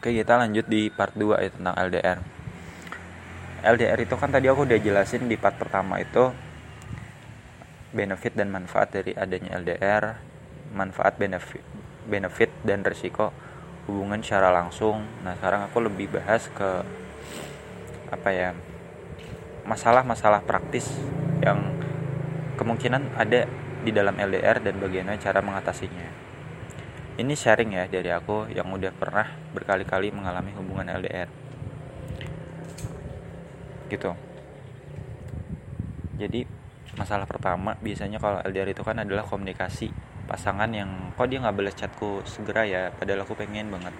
Oke kita lanjut di part 2 ya tentang LDR LDR itu kan tadi aku udah jelasin di part pertama itu benefit dan manfaat dari adanya LDR manfaat benefit benefit dan resiko hubungan secara langsung. Nah sekarang aku lebih bahas ke apa ya masalah-masalah praktis yang kemungkinan ada di dalam LDR dan bagaimana cara mengatasinya ini sharing ya dari aku yang udah pernah berkali-kali mengalami hubungan LDR gitu. Jadi masalah pertama biasanya kalau LDR itu kan adalah komunikasi pasangan yang kok dia nggak balas chatku segera ya? Padahal aku pengen banget.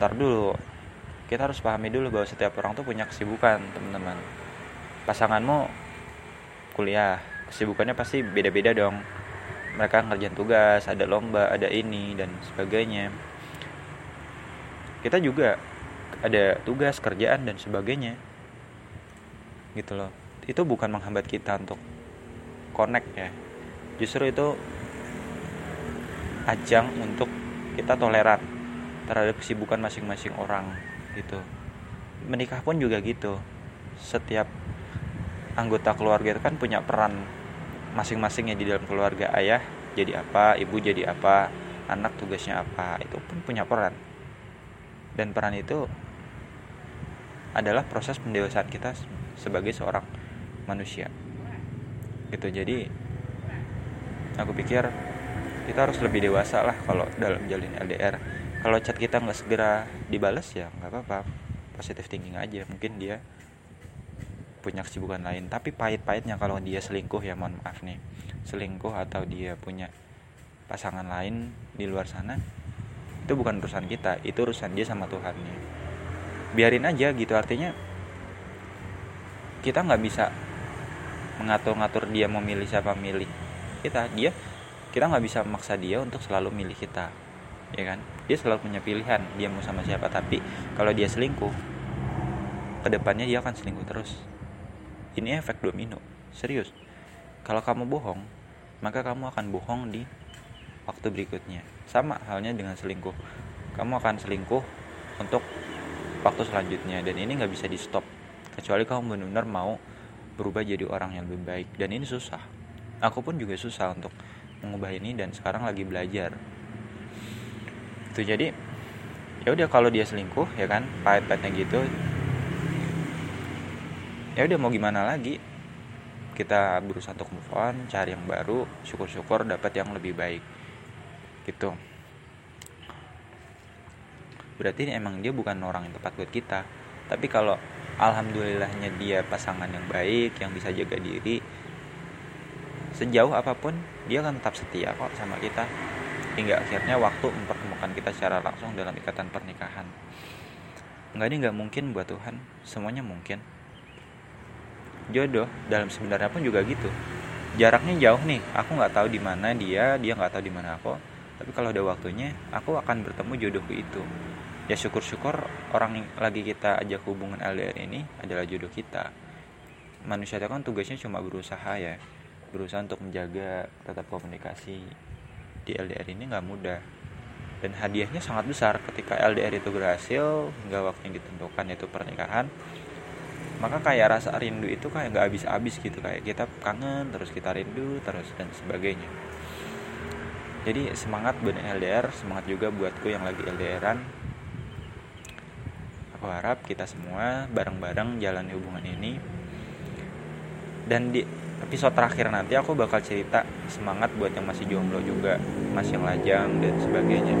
Ntar dulu kita harus pahami dulu bahwa setiap orang tuh punya kesibukan teman-teman. Pasanganmu kuliah kesibukannya pasti beda-beda dong mereka ngerjain tugas ada lomba ada ini dan sebagainya. Kita juga ada tugas kerjaan dan sebagainya. Gitu loh. Itu bukan menghambat kita untuk connect ya. Justru itu ajang untuk kita toleran terhadap kesibukan masing-masing orang gitu. Menikah pun juga gitu. Setiap anggota keluarga itu kan punya peran masing-masingnya di dalam keluarga ayah jadi apa ibu jadi apa anak tugasnya apa itu pun punya peran. Dan peran itu adalah proses pendewasaan kita sebagai seorang manusia. Gitu jadi aku pikir kita harus lebih dewasa lah kalau dalam jalin LDR kalau chat kita nggak segera dibalas ya nggak apa-apa. Positif thinking aja mungkin dia punya kesibukan lain. Tapi pahit-pahitnya kalau dia selingkuh ya mohon maaf nih. Selingkuh atau dia punya pasangan lain di luar sana itu bukan urusan kita itu urusan dia sama Tuhannya biarin aja gitu artinya kita nggak bisa mengatur-ngatur dia memilih siapa milih kita. Dia kita nggak bisa memaksa dia untuk selalu milih kita ya kan? Dia selalu punya pilihan dia mau sama siapa. Tapi kalau dia selingkuh ke depannya dia akan selingkuh terus ini efek domino. Serius. Kalau kamu bohong maka kamu akan bohong di waktu berikutnya. Sama halnya dengan selingkuh. Kamu akan selingkuh untuk waktu selanjutnya dan ini nggak bisa di stop kecuali kamu benar-benar mau berubah jadi orang yang lebih baik. Dan ini susah. Aku pun juga susah untuk mengubah ini dan sekarang lagi belajar. Itu jadi ya udah kalau dia selingkuh ya kan? Pahit-pahitnya gitu ya udah mau gimana lagi? Kita berusaha untuk move on cari yang baru syukur-syukur dapat yang lebih baik. Gitu. Berarti emang dia bukan orang yang tepat buat kita. Tapi kalau alhamdulillahnya dia pasangan yang baik yang bisa jaga diri sejauh apa pun dia akan tetap setia kok sama kita. Hingga akhirnya waktu mempertemukan kita secara langsung dalam ikatan pernikahan. Enggak ini nggak mungkin buat Tuhan. Semuanya mungkin jodoh dalam sebenarnya pun juga gitu. Jaraknya jauh nih aku nggak tahu di mana dia dia nggak tahu di mana aku. Tapi kalau ada waktunya aku akan bertemu jodohku itu. Ya syukur-syukur orang yang lagi kita ajak hubungan LDR ini adalah jodoh kita. Manusia itu kan tugasnya cuma berusaha ya. Berusaha untuk menjaga tetap komunikasi di LDR ini nggak mudah. Dan hadiahnya sangat besar ketika LDR itu berhasil hingga waktu yang ditentukan yaitu pernikahan maka kayak rasa rindu itu kayak nggak habis-habis gitu kayak kita kangen terus kita rindu terus dan sebagainya. Jadi semangat buat LDR semangat juga buatku yang lagi LDRan aku harap kita semua bareng-bareng jalan hubungan ini. Dan di episode terakhir nanti aku bakal cerita semangat buat yang masih jomblo juga masih yang lajang dan sebagainya